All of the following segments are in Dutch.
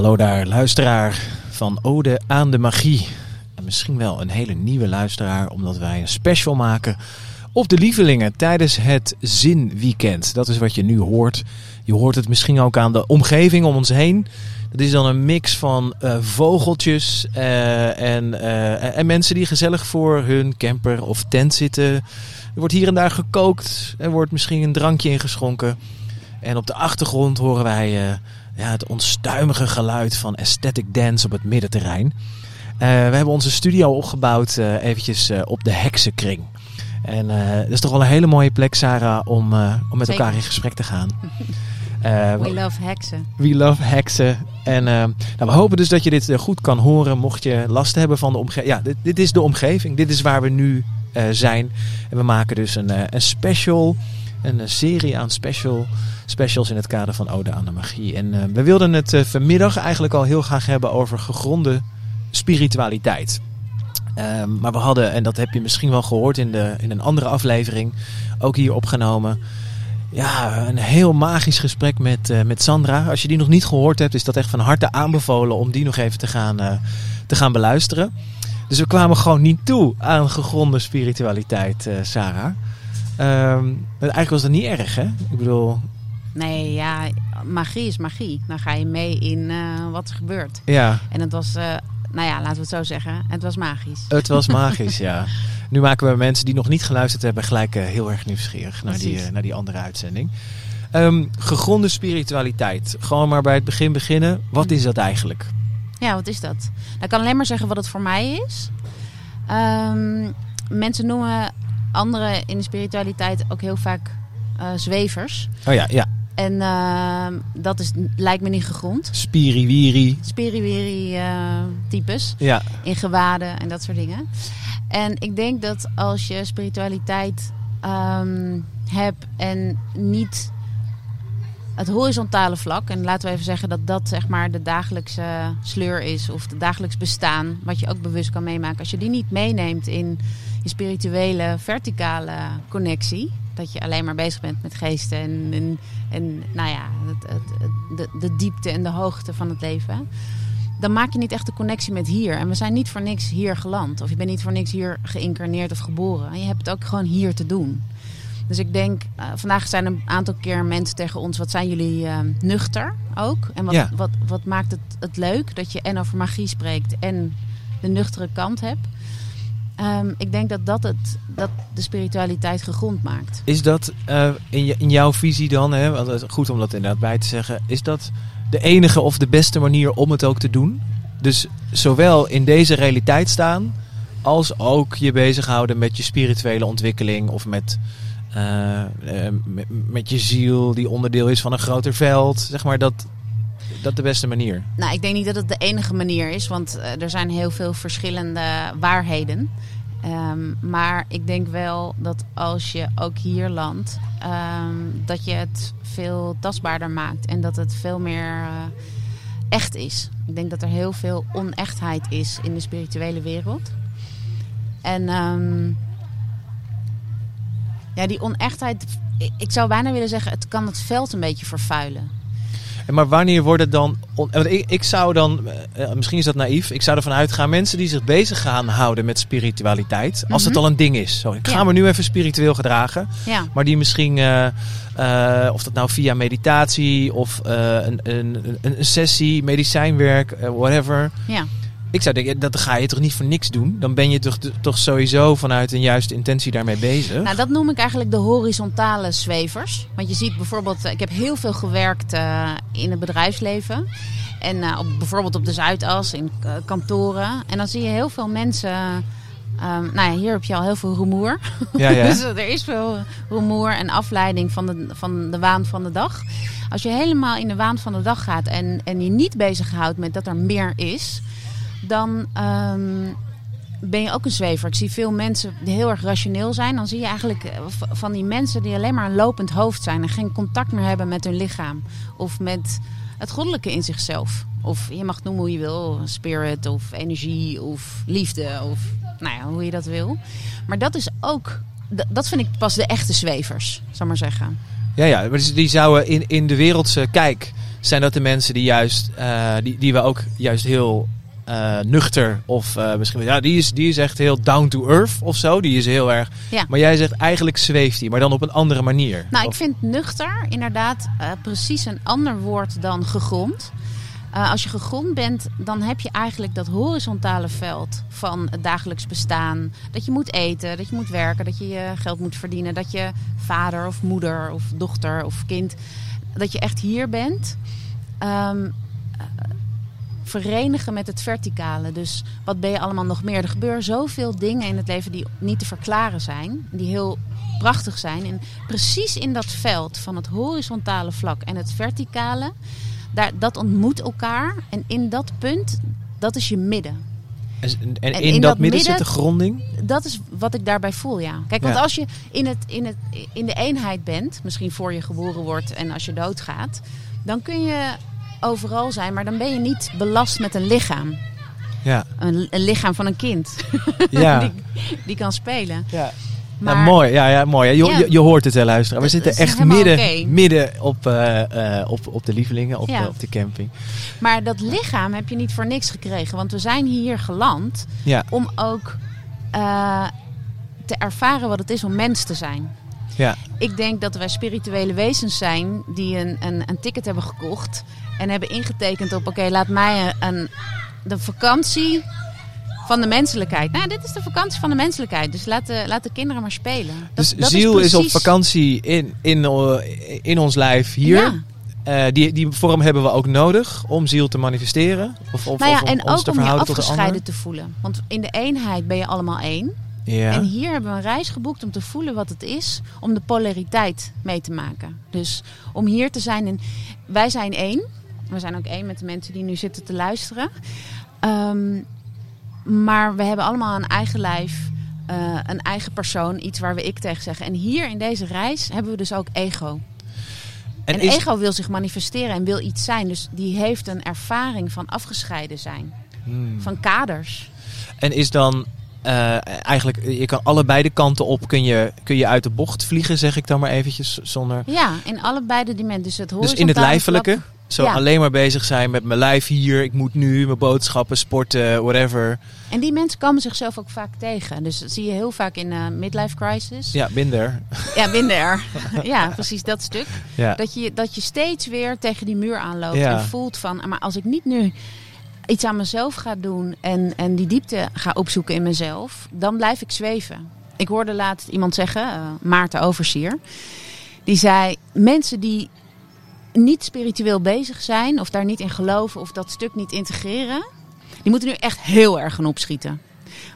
Hallo daar, luisteraar van Ode aan de Magie. En misschien wel een hele nieuwe luisteraar, omdat wij een special maken op de lievelingen tijdens het Zinweekend. Dat is wat je nu hoort. Je hoort het misschien ook aan de omgeving om ons heen. Dat is dan een mix van uh, vogeltjes uh, en, uh, en mensen die gezellig voor hun camper of tent zitten. Er wordt hier en daar gekookt. Er wordt misschien een drankje ingeschonken. En op de achtergrond horen wij ja, het onstuimige geluid van Aesthetic Dance op het middenterrein. we hebben onze studio opgebouwd eventjes op de Heksenkring. En dat is toch wel een hele mooie plek, Sarah, om, om met elkaar in gesprek te gaan. Uh, we love heksen. We love heksen. En uh, nou, we hopen dus dat je dit goed kan horen. Mocht je last hebben van de omgeving. Ja, dit, dit, is de omgeving. Dit is waar we nu zijn. En we maken dus een, een special. Een serie aan special, specials in het kader van Ode aan de Magie. En we wilden het vanmiddag eigenlijk al heel graag hebben over gegronde spiritualiteit. Um, maar we hadden, en dat heb je misschien wel gehoord in, de, in een andere aflevering, ook hier opgenomen ja, een heel magisch gesprek met, met Sandra. Als je die nog niet gehoord hebt, is dat echt van harte aanbevolen om die nog even te gaan, te gaan beluisteren. Dus we kwamen gewoon niet toe aan gegronde spiritualiteit, Sarah. Um, eigenlijk was dat niet erg, hè? Ik bedoel. Nee, ja, magie is magie. Dan ga je mee in wat er gebeurt. Ja. En het was, nou ja, laten we het zo zeggen, het was magisch. Het was magisch, ja. Nu maken we mensen die nog niet geluisterd hebben gelijk uh, heel erg nieuwsgierig naar die, naar die andere uitzending. Um, gegronde spiritualiteit. Gewoon maar bij het begin beginnen. Wat is dat eigenlijk? Ja, wat is dat? Nou, ik kan alleen maar zeggen wat het voor mij is. Um, mensen noemen anderen in de spiritualiteit ook heel vaak uh, zwevers. Oh ja, ja. En uh, dat is, lijkt me niet gegrond. Spiriwiri. Spiriwiri uh, types. Ja. In gewaden en dat soort dingen. En ik denk dat als je spiritualiteit um, hebt en niet het horizontale vlak, en laten we even zeggen dat dat zeg maar de dagelijkse sleur is of het dagelijks bestaan, wat je ook bewust kan meemaken. Als je die niet meeneemt in je spirituele verticale connectie, dat je alleen maar bezig bent met geesten en, en, en nou ja, het, het, de, de diepte en de hoogte van het leven dan maak je niet echt de connectie met hier. En we zijn niet voor niks hier geland. Of je bent niet voor niks hier geïncarneerd of geboren. En je hebt het ook gewoon hier te doen. Dus ik denk, uh, vandaag zijn een aantal keer mensen tegen ons: wat zijn jullie uh, nuchter ook? En wat, ja. wat, wat maakt het, het leuk dat je en over magie spreekt en de nuchtere kant hebt? Um, ik denk dat dat, het, dat de spiritualiteit gegrond maakt. Is dat uh, in, in jouw visie dan, hè, want is goed om dat inderdaad bij te zeggen, is dat de enige of de beste manier om het ook te doen? Dus zowel in deze realiteit staan, als ook je bezighouden met je spirituele ontwikkeling of met, uh, uh, met, met je ziel die onderdeel is van een groter veld. Zeg maar dat, dat de beste manier? Nou, ik denk niet dat het de enige manier is, want uh, er zijn heel veel verschillende waarheden. Um, maar ik denk wel dat als je ook hier landt, um, dat je het veel tastbaarder maakt en dat het veel meer uh, echt is. Ik denk dat er heel veel onechtheid is in de spirituele wereld. En um, ja, die onechtheid, ik zou bijna willen zeggen, het kan het veld een beetje vervuilen. Maar wanneer wordt het dan. Ik, ik zou dan. Uh, misschien is dat naïef. Ik zou ervan uitgaan. Mensen die zich bezig gaan houden met spiritualiteit. Als mm -hmm. het al een ding is. Zo, ik ga ja. me nu even spiritueel gedragen. Ja. Maar die misschien. Uh, uh, of dat nou via meditatie. Of een, een, een, sessie. Medicijnwerk. whatever. Ja. Ik zou denken, dat ga je toch niet voor niks doen? Dan ben je toch, toch sowieso vanuit een juiste intentie daarmee bezig? Nou, dat noem ik eigenlijk de horizontale zwevers. Want je ziet bijvoorbeeld, ik heb heel veel gewerkt uh, in het bedrijfsleven. En uh, op, bijvoorbeeld op de Zuidas, in uh, kantoren. En dan zie je heel veel mensen... Um, nou ja, hier heb je al heel veel rumoer. Ja, ja. dus er is veel rumoer en afleiding van de, van de waan van de dag. Als je helemaal in de waan van de dag gaat en, en je niet bezighoudt met dat er meer is dan um, ben je ook een zwever. Ik zie veel mensen die heel erg rationeel zijn. Dan zie je eigenlijk van die mensen die alleen maar een lopend hoofd zijn en geen contact meer hebben met hun lichaam of met het goddelijke in zichzelf. Of je mag het noemen hoe je wil, spirit of energie of liefde of nou ja, hoe je dat wil. Maar dat is ook, dat vind ik pas de echte zwevers, zal maar zeggen. Ja, ja, maar die zouden in, in de wereldse kijk Zijn dat de mensen die juist, eh, die, die we ook juist heel eh, nuchter of eh, misschien, ja, die is, die is echt heel down to earth of zo. Die is heel erg. Ja. Maar jij zegt eigenlijk zweeft hij, maar dan op een andere manier. Nou, ik vind nuchter inderdaad eh, precies een ander woord dan gegrond. Als je gegrond bent, dan heb je eigenlijk dat horizontale veld van het dagelijks bestaan. Dat je moet eten, dat je moet werken, dat je je geld moet verdienen. Dat je vader of moeder of dochter of kind, dat je echt hier bent. Ehm, eh, verenigen met het verticale. Dus wat ben je allemaal nog meer? Er gebeuren zoveel dingen in het leven die niet te verklaren zijn. Die heel prachtig zijn. En precies in dat veld van het horizontale vlak en het verticale, daar, dat ontmoet elkaar. En in dat punt, dat is je midden. En, en en in, in dat dat midden zit de gronding. Dat is wat ik daarbij voel, ja. Kijk, want als je in, het, in, het, in de eenheid bent, misschien voor je geboren wordt en als je doodgaat, dan kun je overal zijn, maar dan ben je niet belast met een lichaam. Ja. Een, een lichaam van een kind Ja. die, die kan spelen. ja. Maar Nou, mooi, ja, ja, mooi. Je, Ja. je, je hoort het, hè, luisteren. We zitten echt midden, midden op, eh, eh, op, op de lievelingen, op, Ja. op de camping. Maar dat lichaam heb je niet voor niks gekregen. Want we zijn hier geland Ja, om ook eh, te ervaren wat het is om mens te zijn. ja. Ik denk dat wij spirituele wezens zijn die een, een, een ticket hebben gekocht. En hebben ingetekend op, oké, laat mij een, de vakantie van de menselijkheid. Nou, dit is de vakantie van de menselijkheid. Dus laat de, laat de kinderen maar spelen. Dat- Dus dat ziel is, op precies- vakantie in, in, eh, in ons lijf hier. Ja. Eh, die, die vorm hebben we ook nodig om ziel te manifesteren. Of, of, Nou ja, of om en ons ook te om je afgescheiden te voelen. Want in de eenheid ben je allemaal één. Ja. En hier hebben we een reis geboekt om te voelen wat het is om de polariteit mee te maken. Dus om hier te zijn. En wij zijn één. We zijn ook één met de mensen die nu zitten te luisteren. Ehm, maar we hebben allemaal een eigen lijf, eh, een eigen persoon, iets waar we ik tegen zeggen. En hier in deze reis hebben we dus ook ego. en En, is, ego wil zich manifesteren en wil iets zijn. Dus die heeft een ervaring van afgescheiden zijn. Hmm. Van kaders. En is dan eh, eigenlijk, je kan allebei de kanten op, kun je, kun je uit de bocht vliegen, zeg ik dan maar eventjes, zonder... Ja, in allebei de dimensies. Dus, het Dus in het lijfelijke, vlak- zo Ja. alleen maar bezig zijn met mijn lijf hier, ik moet nu, mijn boodschappen, sporten, whatever. En die mensen komen zichzelf ook vaak tegen. Dus dat zie je heel vaak in eh midlife crisis. Ja, minder. Ja, minder. ja, precies dat stuk. Ja. Dat je, dat je steeds weer tegen die muur aanloopt Ja. en voelt van... maar als ik niet nu iets aan mezelf ga doen en, en die diepte ga opzoeken in mezelf... dan blijf ik zweven. Ik hoorde laatst iemand zeggen, eh, Maarten Oversier... die zei, mensen die niet spiritueel bezig zijn... of daar niet in geloven of dat stuk niet integreren... die moeten nu echt heel erg gaan opschieten.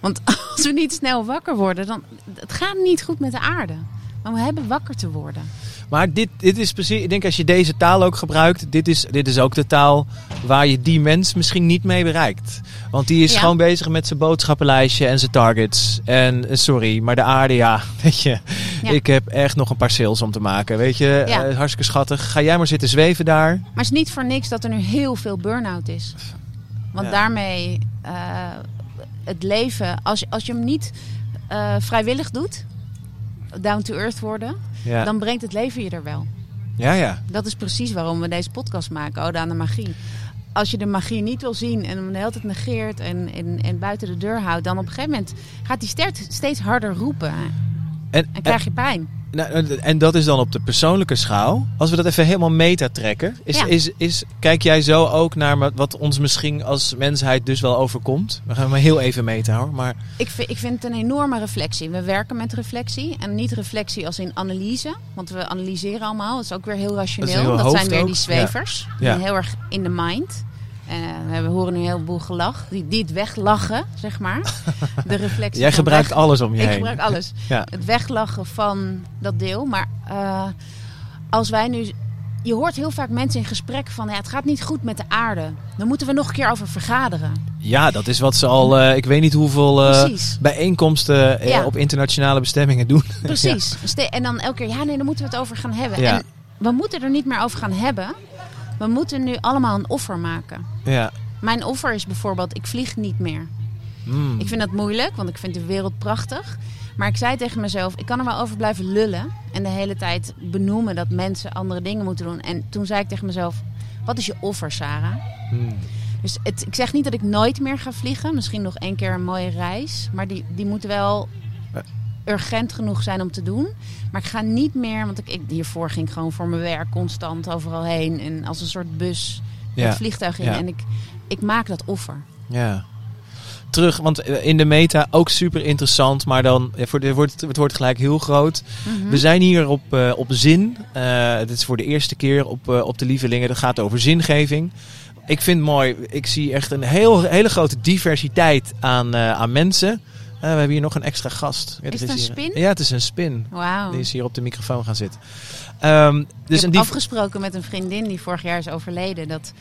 Want als we niet snel wakker worden, dan... het gaat niet goed met de aarde. Maar we hebben wakker te worden. Maar dit, dit is precies, ik denk als je deze taal ook gebruikt, dit is, dit is ook de taal waar je die mens misschien niet mee bereikt. Want die is Ja. gewoon bezig met zijn boodschappenlijstje en zijn targets. En eh, sorry, maar de aarde, ja, weet je, Ja. ik heb echt nog een paar sales om te maken. Weet je, Ja. Eh, hartstikke schattig. Ga jij maar zitten zweven daar. Maar het is niet voor niks dat er nu heel veel burn-out is. Want daarmee eh, het leven, als je, als je hem niet vrijwillig doet, down to earth worden, Ja, dan brengt het leven je er wel. ja, ja. Dat is precies waarom we deze podcast maken, Ode aan de Magie. Als je de magie niet wil zien en hem de hele tijd negeert en, en, en buiten de deur houdt, dan op een gegeven moment gaat die ster- steeds harder roepen En, en krijg je pijn. Nou, en dat is dan op de persoonlijke schaal. Als we dat even helemaal meta trekken. Is, Ja. is, is, kijk jij zo ook naar wat- ons misschien als mensheid dus wel overkomt? We gaan maar heel even meta hoor. Maar Ik vind, ik vind het een enorme reflectie. We werken met reflectie. En niet reflectie als in analyse. Want we analyseren allemaal. Dat is ook weer heel rationeel. Dat Dat, zijn weer ook. die zwevers. Ja. heel erg in de mind. En we horen nu een heleboel gelach. Die, die het weglachen, zeg maar. De reflectie jij gebruikt weg- alles om je Ik heen. gebruik alles. Ja. Het weglachen van dat deel. Maar eh, als wij nu... Je hoort heel vaak mensen in gesprek van... Ja, het gaat niet goed met de aarde. Dan moeten we nog een keer over vergaderen. ja, dat is wat ze al, eh, ik weet niet hoeveel eh, bijeenkomsten eh, Ja. op internationale bestemmingen doen. Precies. En dan elke keer, ja nee, daar moeten we het over gaan hebben. En we moeten er niet meer over gaan hebben. We moeten nu allemaal een offer maken. ja. Mijn offer is bijvoorbeeld, ik vlieg niet meer. Hmm. Ik vind dat moeilijk, want ik vind de wereld prachtig. Maar ik zei tegen mezelf, ik kan er wel over blijven lullen. En de hele tijd benoemen dat mensen andere dingen moeten doen. En toen zei ik tegen mezelf, Wat is je offer, Sarah? Hmm. Dus het, ik zeg niet dat ik nooit meer ga vliegen. Misschien nog één keer een mooie reis. Maar die, die moet wel. Urgent genoeg zijn om te doen. Maar ik ga niet meer, want ik, ik, hiervoor ging ik gewoon voor mijn werk constant overal heen. En als een soort bus Ja. het vliegtuig in. Ja. En ik, ik maak dat offer. Ja. Terug, want eh, in de meta ook super interessant, maar dan de, het, wordt, het wordt gelijk heel groot. Mhm. We zijn hier op, eh, op zin. Eh dit is voor de eerste keer op, eh, op de Lievelingen. Dat gaat over zingeving. Ik vind het mooi. Ik zie echt een heel, hele grote diversiteit aan, eh, aan mensen. Eh, we hebben hier nog een extra gast. Ja, Is het een hier- spin? Ja, het is een spin. Wauw. Die is hier op de microfoon gaan zitten. Ik dus heb een div- afgesproken met een vriendin die vorig jaar is overleden. Dat,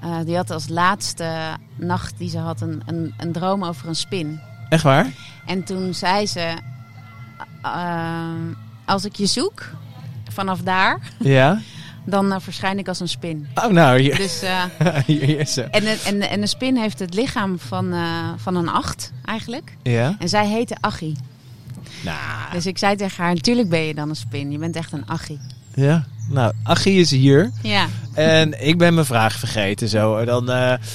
eh, die had als laatste nacht die ze had een, een, een droom over een spin. Echt waar? En toen zei ze: eh, Als ik je zoek, vanaf daar, Ja. dan eh, verschijn ik als een spin. Oh, nou, hier, Dus, eh, hier, is ze. en, en, en een spin heeft het lichaam van, eh, van een acht, eigenlijk. Ja? En zij heette Achie. Nou, Dus ik zei tegen haar: Natuurlijk ben je dan een spin. Je bent echt een Achie. ja. Nou, Achie is hier. Ja. En ik ben mijn vraag vergeten zo. Dan,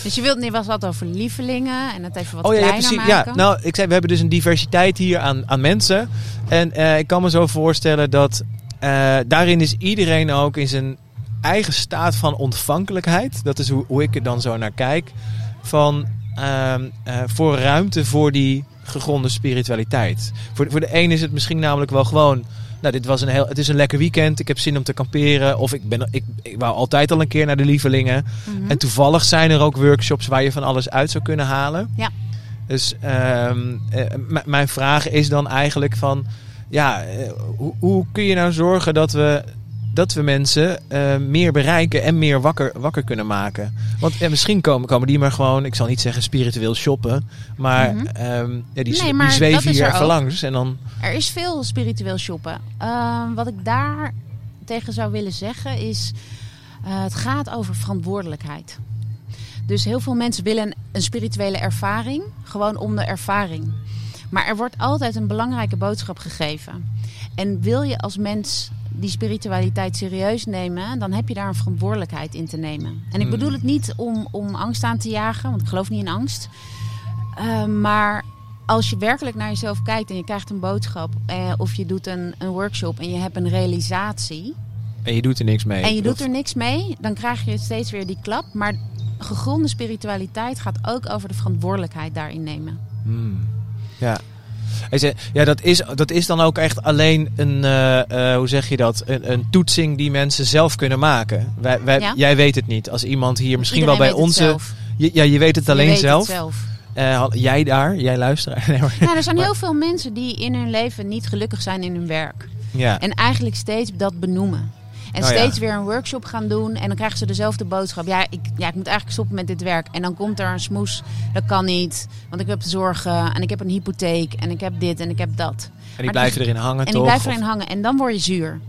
Dus je wilt, je was wat over lievelingen en het even wat oh ja, ja, precies. maken. Ja, nou, ik zei, we hebben dus een diversiteit hier aan, aan mensen. En ik kan me zo voorstellen dat eh, daarin is iedereen ook in zijn eigen staat van ontvankelijkheid. Dat is hoe, hoe ik er dan zo naar kijk. Van ehm, eh, voor ruimte voor die gegronde spiritualiteit. Voor, voor de een is het misschien namelijk wel gewoon. Nou, dit was een heel, het is een lekker weekend. Ik heb zin om te kamperen. Of ik, ben, ik, ik wou altijd al een keer naar de lievelingen. Mhm. En toevallig zijn er ook workshops waar je van alles uit zou kunnen halen. Ja. Dus ehm, eh, mijn vraag is dan eigenlijk van... Ja, eh, hoe, hoe kun je nou zorgen dat we, dat we mensen eh, meer bereiken en meer wakker, wakker kunnen maken? Want ja, misschien komen, komen die maar gewoon, ik zal niet zeggen spiritueel shoppen... maar, Mhm. ehm, ja, die, Nee, maar zweven hier er even langs. En dan, Er is veel spiritueel shoppen. Ehm, wat ik daar tegen zou willen zeggen is... eh, het gaat over verantwoordelijkheid. Dus heel veel mensen willen een spirituele ervaring. Gewoon om de ervaring. Maar er wordt altijd een belangrijke boodschap gegeven. En wil je als mens die spiritualiteit serieus nemen... dan heb je daar een verantwoordelijkheid in te nemen. En ik Hmm. bedoel het niet om, om angst aan te jagen. Want ik geloof niet in angst. Eh, maar als je werkelijk naar jezelf kijkt en je krijgt een boodschap, eh, of je doet een, een workshop en je hebt een realisatie en je doet er niks mee. en je doet er niks mee, dan krijg je steeds weer die klap. Maar gegronde spiritualiteit gaat ook over de verantwoordelijkheid daarin nemen. Hmm. Ja. Ja, dat is, dat is dan ook echt alleen een, eh, eh, hoe zeg je dat, een, een toetsing die mensen zelf kunnen maken. Wij, wij, Ja. Jij weet het niet. Als iemand hier misschien Iedereen wel bij onze... Je, ja, je weet het alleen weet het zelf. Eh, jij daar, jij luisteraar. Nee, maar- Nou, er zijn Maar- heel veel mensen die in hun leven niet gelukkig zijn in hun werk. ja. En eigenlijk steeds dat benoemen. En Oh ja. steeds weer een workshop gaan doen. En dan krijgen ze dezelfde boodschap. Ja ik, ja, ik moet eigenlijk stoppen met dit werk. En dan komt er een smoes. Dat kan niet. Want ik heb zorgen. En ik heb een hypotheek. En ik heb dit en ik heb dat. en die blijven erin hangen, En toch? die blijven erin hangen. En dan word je zuur.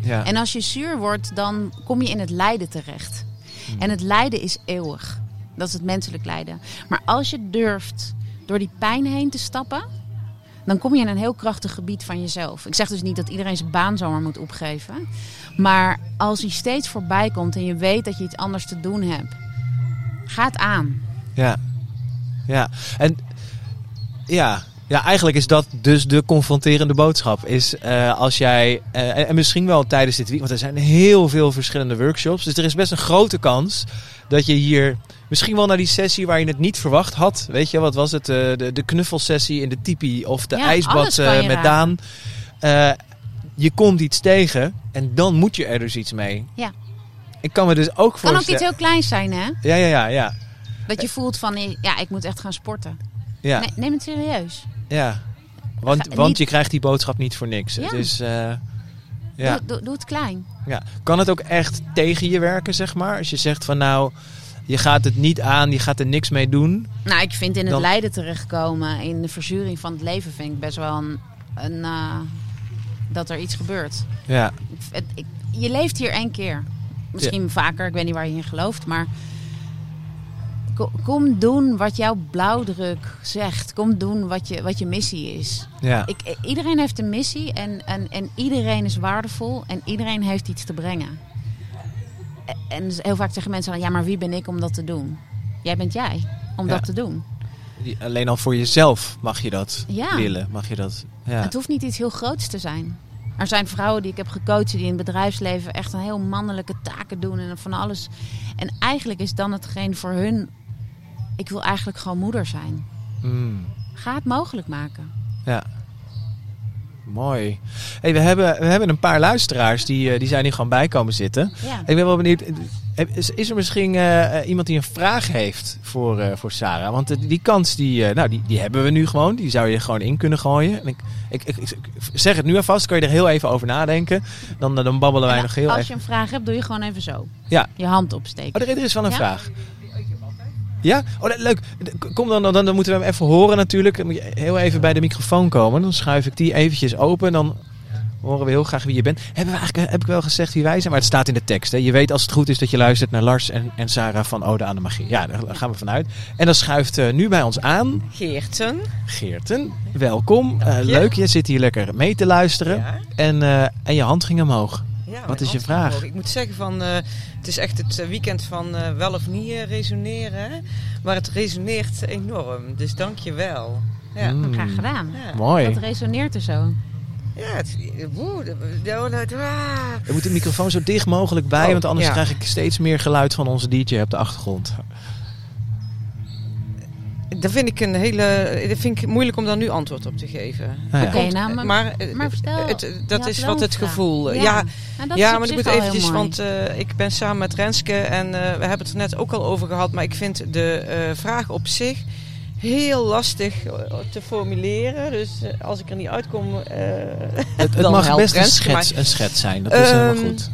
ja. En als je zuur wordt, dan kom je in het lijden terecht. Hmm. En het lijden is eeuwig. Dat is het menselijk lijden. Maar als je durft door die pijn heen te stappen, dan kom je in een heel krachtig gebied van jezelf. Ik zeg dus niet dat iedereen zijn baan zomaar moet opgeven. Maar als die steeds voorbij komt en je weet dat je iets anders te doen hebt, ga aan. Ja. Ja. En ja. Ja, eigenlijk is dat dus de confronterende boodschap. Is eh, als jij, eh, en, en misschien wel tijdens dit weekend, want er zijn heel veel verschillende workshops. Dus er is best een grote kans dat je hier misschien wel naar die sessie waar je het niet verwacht had. Weet je, wat was het? eh, de, de knuffelsessie in de tipi of de Ja, ijsbad met. Daan. Je komt iets tegen en dan moet je er dus iets mee. Ja. Ik kan me dus ook Kan ook voorstellen... iets heel kleins zijn, hè? Ja, ja, ja, ja. Dat je voelt van, ja, ik moet echt gaan sporten. ja. Nee, neem het serieus. Ja, want, Ga- want niet- je krijgt die boodschap niet voor niks. Ja. Het is, eh, ja, Doe, doe, doe het klein. ja. Kan het ook echt tegen je werken, zeg maar? Als je zegt van nou, je gaat het niet aan, je gaat er niks mee doen. Nou, ik vind in het Dan- lijden terechtkomen, in de verzuring van het leven, vind ik best wel een, een eh, dat er iets gebeurt. Ja, Ik- Het, ik, je leeft hier één keer. Misschien vaker, ik weet niet waar je in gelooft, maar kom doen wat jouw blauwdruk zegt. Kom doen wat je, wat je missie is. ja, Ik, eh, iedereen heeft een missie en, en, en iedereen is waardevol en iedereen heeft iets te brengen. en heel vaak zeggen mensen dan, ja, maar wie ben ik om dat te doen? Jij bent jij om Ja. dat te doen. Alleen al voor jezelf mag je dat Ja. willen. Mag je dat. Ja. Het hoeft niet iets heel groots te zijn. Er zijn vrouwen die ik heb gecoacht die in het bedrijfsleven echt een heel mannelijke taken doen en van alles. En eigenlijk is dan hetgeen voor hun, ik wil eigenlijk gewoon moeder zijn. Mm. Ga het mogelijk maken. Ja. Mooi. Hey, we, hebben, we hebben een paar luisteraars die, eh, die zijn hier gewoon bij komen zitten. Ja. Ik ben wel benieuwd. eh, Is, is er misschien eh, eh, iemand die een vraag heeft voor, eh, voor Sarah? Want eh, die kans die, eh, nou, die, die hebben we nu gewoon. Die zou je er gewoon in kunnen gooien. En ik, ik, ik, ik zeg het nu alvast. Kan je er heel even over nadenken. Dan, eh, dan babbelen wij nog heel als even. je een vraag hebt, doe je gewoon even zo. Ja. Je hand opsteken. Oh, er er is wel een Ja? vraag. Ja? Oh, le- leuk. Kom dan, dan, dan moeten we hem even horen natuurlijk. Dan moet je heel even bij de microfoon komen. Dan schuif ik die eventjes open. Dan horen we heel graag wie je bent. Hebben we eigenlijk, heb ik wel gezegd wie wij zijn? Maar het staat in de tekst. Hè? Je weet als het goed is dat je luistert naar Lars en, en Sarah van Ode aan de Magie. Ja, daar gaan we vanuit. En dan schuift eh, nu bij ons aan Geerten. Geerten. Welkom. Eh, leuk, je zit hier lekker mee te luisteren. Ja. En, eh, en je hand ging omhoog. Ja, Wat is je vraag? Ik moet zeggen van, eh, het is echt het eh, weekend van eh, wel of niet resoneren. Maar het resoneert enorm, dus dank je wel. Ja, Mm. Graag gedaan. ja. Mooi. Dat resoneert er zo. ja het, woe, de- de- de- ah. Moet de microfoon zo dicht mogelijk bij, Oh, want anders ja. krijg ik steeds meer geluid van onze DJ op de achtergrond. Dat vind ik een hele, dat vind ik moeilijk om daar nu antwoord op te geven. Ah, ja. Oké, nou, maar, maar eh, maar vertel. het, dat is wat een het gevoel. Ja. Ja, maar ik moet eventjes, want eh, ik ben samen met Renske en eh, we hebben het er net ook al over gehad. Maar ik vind de eh, vraag op zich heel lastig eh, te formuleren. Dus eh, als ik er niet uitkom, eh, Het, het Dan mag helpt best een Renske schets, mij. een schets zijn, dat is helemaal Ehm, goed.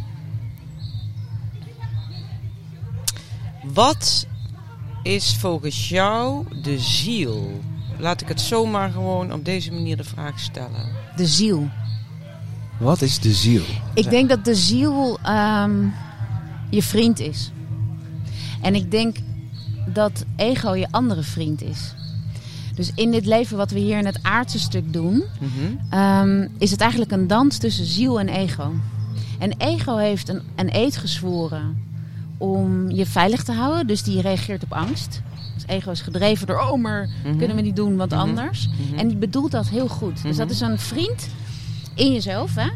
wat is volgens jou de ziel? Laat ik het zomaar gewoon op deze manier de vraag stellen. De ziel. Wat is de ziel? Ik denk dat de ziel ehm, je vriend is. En ik denk dat ego je andere vriend is. Dus in dit leven wat we hier in het aardse stuk doen, Mhm. ehm, is het eigenlijk een dans tussen ziel en ego. En ego heeft een, een eed gezworen om je veilig te houden, dus die reageert op angst. Dus ego is gedreven door, oh, maar Mhm. kunnen we niet doen, want Mhm. anders. Mhm. En die bedoelt dat heel goed. Dus dat is een vriend in jezelf, hè?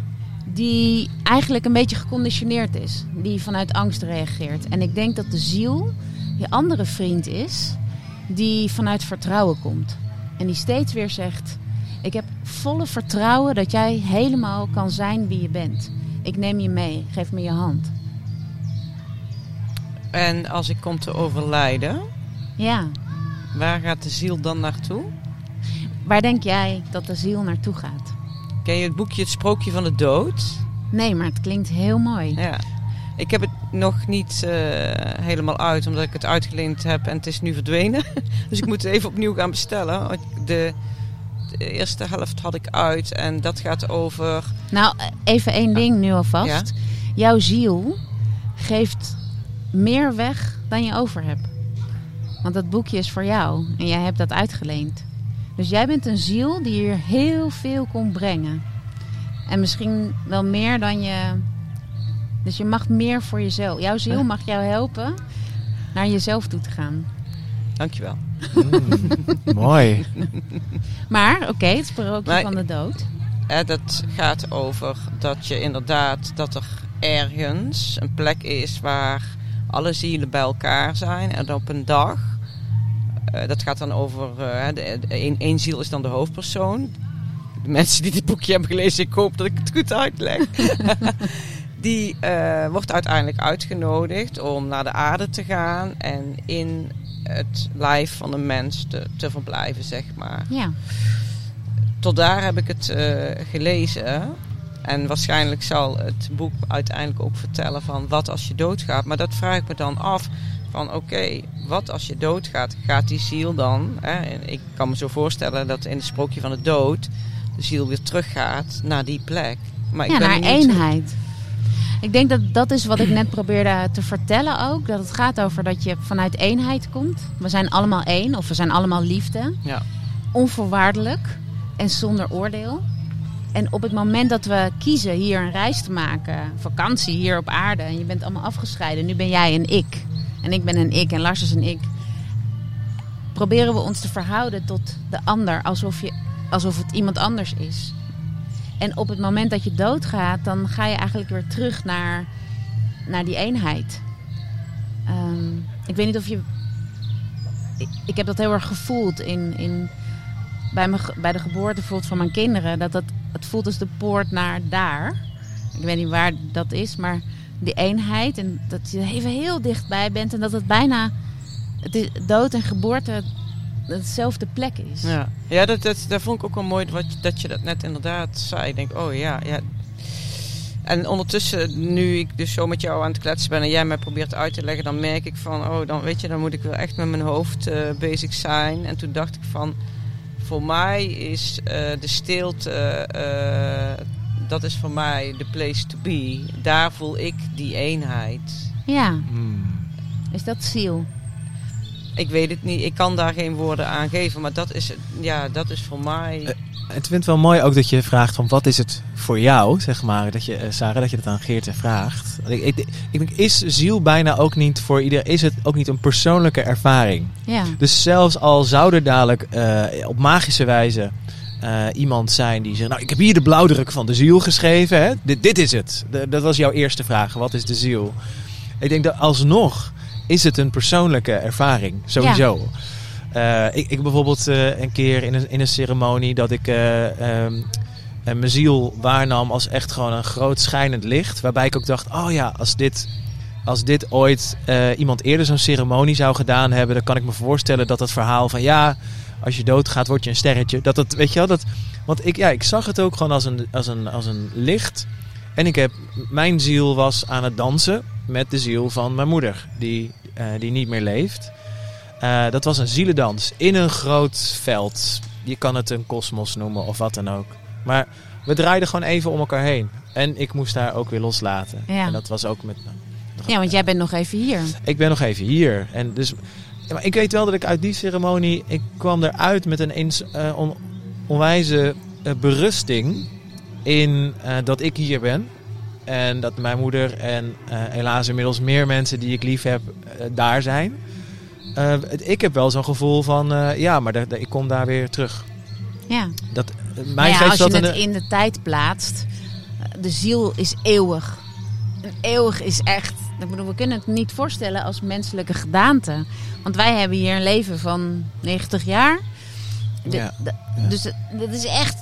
Die eigenlijk een beetje geconditioneerd is. Die vanuit angst reageert. En ik denk dat de ziel je andere vriend is. Die vanuit vertrouwen komt. En die steeds weer zegt: Ik heb volle vertrouwen dat jij helemaal kan zijn wie je bent. Ik neem je mee. Geef me je hand. En als ik kom te overlijden, Ja. waar gaat de ziel dan naartoe? Waar denk jij dat de ziel naartoe gaat? Ken je het boekje Het Sprookje van de Dood? Nee, maar het klinkt heel mooi. Ja. Ik heb het nog niet eh, helemaal uit, omdat ik het uitgeleend heb en het is nu verdwenen. dus ik moet het even opnieuw gaan bestellen. De, de eerste helft had ik uit en dat gaat over... Nou, even één ding nu alvast. Ja. Jouw ziel geeft meer weg dan je over hebt. Want dat boekje is voor jou en jij hebt dat uitgeleend. Dus jij bent een ziel die hier heel veel komt brengen. En misschien wel meer dan je. Dus je mag meer voor jezelf. Jouw ziel mag jou helpen naar jezelf toe te gaan. Dankjewel. Mm, mooi. Maar, oké, het sprookje Maar- van de dood. Hè, dat gaat over dat je inderdaad dat er ergens een plek is waar alle zielen bij elkaar zijn. En op een dag, eh, dat gaat dan over, eh, één, ziel is dan de hoofdpersoon. De mensen die dit boekje hebben gelezen, ik hoop dat ik het goed uitleg. die eh, wordt uiteindelijk uitgenodigd om naar de aarde te gaan en in het lijf van een mens te, te verblijven, zeg maar Ja. tot daar heb ik het gelezen. En waarschijnlijk zal het boek uiteindelijk ook vertellen van wat als je doodgaat. Maar dat vraag ik me dan af van oké, wat als je doodgaat? Gaat die ziel dan, hè, en ik kan me zo voorstellen dat in het sprookje van de dood de ziel weer teruggaat naar die plek. Maar ik ja, ben naar eenheid. Ik denk dat dat is wat ik net probeerde te vertellen ook. Dat het gaat over dat je vanuit eenheid komt. We zijn allemaal één, of we zijn allemaal liefde. Ja. Onvoorwaardelijk en zonder oordeel. En op het moment dat we kiezen hier een reis te maken, vakantie hier op aarde, en je bent allemaal afgescheiden, nu ben jij een ik. En ik ben een ik en Lars is een ik. Proberen we ons te verhouden tot de ander alsof, je, alsof het iemand anders is. En op het moment dat je doodgaat, dan ga je eigenlijk weer terug naar, naar die eenheid. Ehm, ik weet niet of je. Ik, ik heb dat heel erg gevoeld in, in, bij, mijn, bij de geboorte bijvoorbeeld van mijn kinderen. Dat dat, het voelt als de poort naar daar. Ik weet niet waar dat is, maar die eenheid. En dat je even heel dichtbij bent. En dat het bijna het is, dood en geboorte hetzelfde plek is. Ja, ja dat, dat, dat vond ik ook wel mooi dat je dat net inderdaad zei. Ik denk, oh ja, ja. En ondertussen, nu ik dus zo met jou aan het kletsen ben en jij mij probeert uit te leggen, dan merk ik van, oh, dan weet je, dan moet ik wel echt met mijn hoofd eh, bezig zijn. En toen dacht ik van, voor mij is eh, de stilte, eh, dat is voor mij de place to be. Daar voel ik die eenheid. Ja, Hmm. is dat ziel? Ik weet het niet, ik kan daar geen woorden aan geven, maar dat is, ja, dat is voor mij. Eh, het wel mooi ook dat je vraagt van wat is het voor jou, zeg maar. Dat je, eh, Sarah, dat je dat aan Geert vraagt. Ik, ik, ik denk, is ziel bijna ook niet voor iedereen, is het ook niet een persoonlijke ervaring? Ja. Dus zelfs al zou er dadelijk eh, op magische wijze eh, iemand zijn die zegt, nou ik heb hier de blauwdruk van de ziel geschreven. Hè? Dit, dit is het. De- dat was jouw eerste vraag. Wat is de ziel? Ik denk dat alsnog is het een persoonlijke ervaring. Sowieso. Eh, ik, ik bijvoorbeeld eh, een keer in een, in een ceremonie dat ik eh, ehm, eh, mijn ziel waarnam als echt gewoon een groot schijnend licht. Waarbij ik ook dacht, oh ja, als dit, als dit ooit eh, iemand eerder zo'n ceremonie zou gedaan hebben, dan kan ik me voorstellen dat het verhaal van ja, als je doodgaat word je een sterretje. Dat het, weet je wel, dat, want ik, ja, ik zag het ook gewoon als een, als een, als een licht. En ik heb, mijn ziel was aan het dansen met de ziel van mijn moeder, die, eh, die niet meer leeft. Eh, dat was een zielendans in een groot veld. Je kan het een kosmos noemen of wat dan ook. Maar we draaiden gewoon even om elkaar heen. En ik moest daar ook weer loslaten. Ja. En dat was ook met. ja, want jij bent nog even hier. Ik ben nog even hier. En dus, maar ik weet wel dat ik uit die ceremonie. Ik kwam eruit met een eens, eh, on- onwijze eh, berusting. In dat ik hier ben. En dat mijn moeder en helaas inmiddels meer mensen die ik lief heb daar zijn. Eh, ik heb wel zo'n gevoel van eh, ja, maar ik kom daar weer terug. Ja. Dat, eh, mij ja, geeft als je dat het een, in de tijd plaatst, de ziel is eeuwig. En eeuwig is echt. Ik bedoel, we kunnen het niet voorstellen als menselijke gedaante. Want wij hebben hier een leven van 90 jaar. De- Ja, de- ja. Dus dat is echt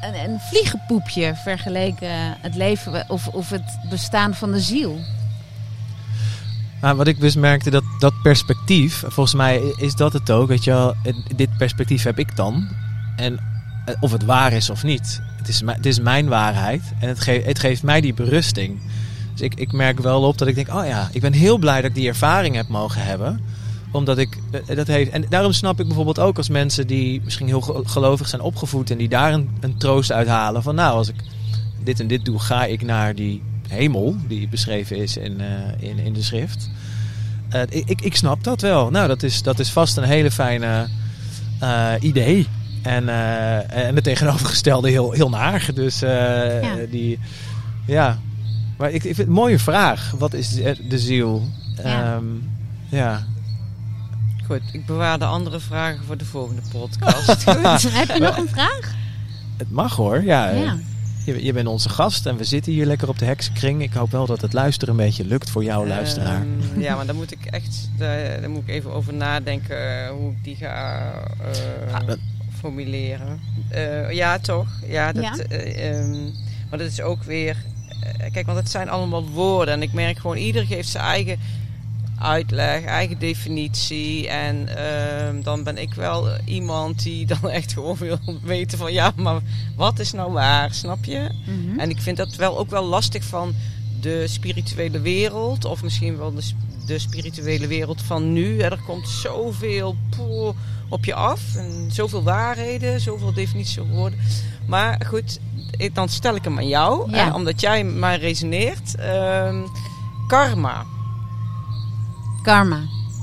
een, een vliegenpoepje vergeleken het leven of, of het bestaan van de ziel. Maar wat ik dus merkte, dat, dat perspectief, volgens mij is dat het ook. Weet je wel, dit perspectief heb ik dan. En eh, of het waar is of niet, het is, het is mijn waarheid. En het, ge het geeft mij die berusting. Dus ik, ik merk wel op dat ik denk, oh ja, ik ben heel blij dat ik die ervaring heb mogen hebben. Omdat ik eh, dat heeft. En daarom snap ik bijvoorbeeld ook als mensen die misschien heel ge- gelovig zijn opgevoed en die daar een, een troost uithalen. Van nou, als ik dit en dit doe, ga ik naar die hemel die beschreven is in, eh, in, in de schrift. Eh, ik, ik, ik snap dat wel. Nou, dat is, dat is vast een hele fijne eh, idee. En, eh, en het tegenovergestelde heel, heel naar. Dus eh, Ja. die, ja. Maar ik, ik vind het een mooie vraag. Wat is de, ziel? Ja. Ehm, ja. Goed, ik bewaar de andere vragen voor de volgende podcast. Goed. Heb je nog een vraag? Het mag hoor. Ja, Ja. Je, je bent onze gast en we zitten hier lekker op de heksenkring. Ik hoop wel dat het luisteren een beetje lukt voor jouw luisteraar. Ehm, ja, maar dan moet ik echt daar, daar moet ik even over nadenken eh, hoe ik die ga eh, Ah, dat- formuleren. Eh, ja, toch? Ja, dat, Ja. eh, ehm, maar dat is ook weer. kijk, want het zijn allemaal woorden. En ik merk gewoon, ieder geeft zijn eigen uitleg, eigen definitie. En ehm, dan ben ik wel iemand die dan echt gewoon wil weten van ja, maar wat is nou waar? Snap je? Mhm. En ik vind dat wel ook wel lastig van de spirituele wereld, of misschien wel de, sp- de spirituele wereld van nu. Hè. Er komt zoveel poeh, op je af, en zoveel waarheden, zoveel definities woorden. Maar goed, ik- dan stel ik hem aan jou, Ja. omdat jij maar resoneert. Ehm, karma. Karma.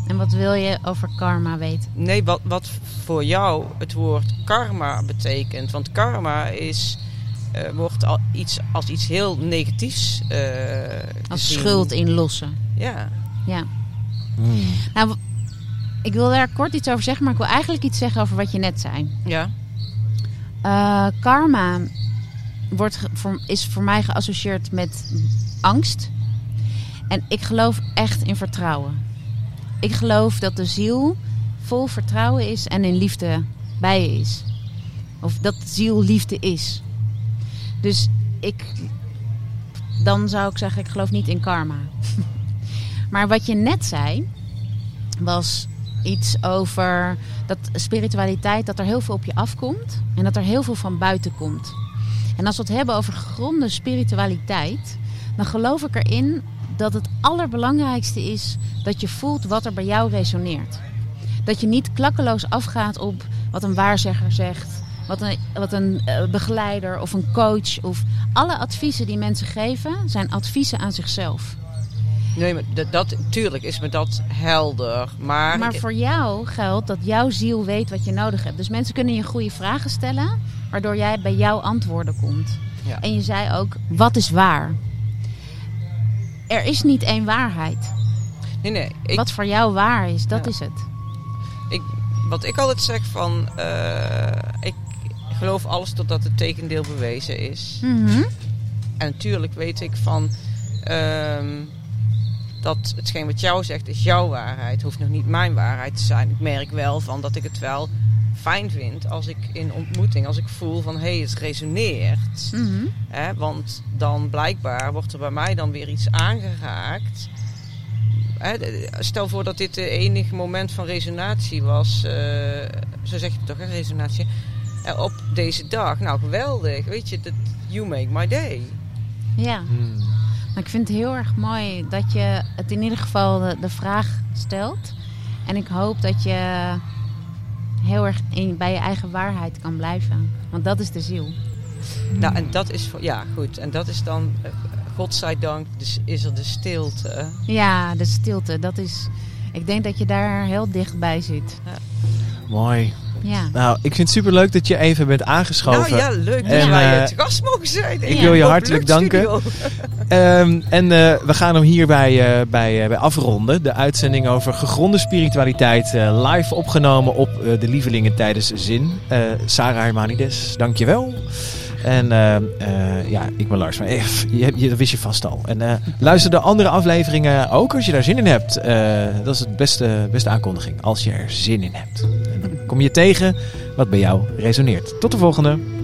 En wat wil je over karma weten? Nee, wat, wat voor jou het woord karma betekent. Want karma is eh, wordt al iets, als iets heel negatiefs eh, Als gezien. schuld inlossen. Ja. Ja. Hmm. Nou, ik wil daar kort iets over zeggen, maar ik wil eigenlijk iets zeggen over wat je net zei. Ja. Eh, karma wordt is voor mij geassocieerd met angst. En ik geloof echt in vertrouwen. Ik geloof dat de ziel vol vertrouwen is en in liefde bij je is. Of dat ziel liefde is. Dus ik. Dan zou ik zeggen, ik geloof niet in karma. maar wat je net zei, was iets over dat spiritualiteit, dat er heel veel op je afkomt en dat er heel veel van buiten komt. En als we het hebben over gegronde spiritualiteit, dan geloof ik erin dat het allerbelangrijkste is dat je voelt wat er bij jou resoneert. Dat je niet klakkeloos afgaat op wat een waarzegger zegt, wat een, wat een eh, begeleider of een coach of alle adviezen die mensen geven zijn adviezen aan zichzelf. Nee, maar dat, dat, tuurlijk is me dat helder. Maar, Maar voor jou geldt dat jouw ziel weet wat je nodig hebt. Dus mensen kunnen je goede vragen stellen, waardoor jij bij jouw antwoorden komt. Ja. En je zei ook, wat is waar? Er is niet één waarheid. nee, nee. Ik, wat voor jou waar is, dat Ja. is het. ik, wat ik altijd zeg van... eh, ik geloof alles totdat het tegendeel bewezen is. Mhm. En natuurlijk weet ik van... ehm, dat hetgeen wat jou zegt is jouw waarheid. Hoeft nog niet mijn waarheid te zijn. Ik merk wel van dat ik het wel fijn vind als ik in ontmoeting... als ik voel van, hé, hey, het resoneert... Mhm. Hè, want dan blijkbaar wordt er bij mij dan weer iets aangeraakt. Hè, stel voor dat dit de enige moment van resonatie was. eh, zo zeg je het toch, hè, resonatie. Eh, op deze dag. Nou, geweldig. Weet je, dat, you make my day. Ja, Hmm. maar ik vind het heel erg mooi dat je het in ieder geval de, de vraag stelt. En ik hoop dat je heel erg in, bij je eigen waarheid kan blijven. Want dat is de ziel. Nou, en dat is voor, ja, goed. En dat is dan, eh, godzijdank, dus is er de stilte. Ja, de stilte, dat is... Ik denk dat je daar heel dichtbij zit. Mooi. Ja. Nou, ik vind het superleuk dat je even bent aangeschoven. Nou ja, leuk dat En, wij eh, te gast mogen zijn. ik wil je hartelijk luchtstudio. Ehm, en eh, we gaan hem hierbij eh, bij, eh, bij afronden. De uitzending over gegronde spiritualiteit live opgenomen op de Lievelingen tijdens Zin. Sarah Hermanides, dankjewel. En eh, eh, ja, ik ben Lars. Maar eh, je, je, dat wist je vast al. En luister de andere afleveringen ook als je daar zin in hebt. Dat is het beste, beste aankondiging. Als je er zin in hebt. Dan kom je tegen wat bij jou resoneert. Tot de volgende.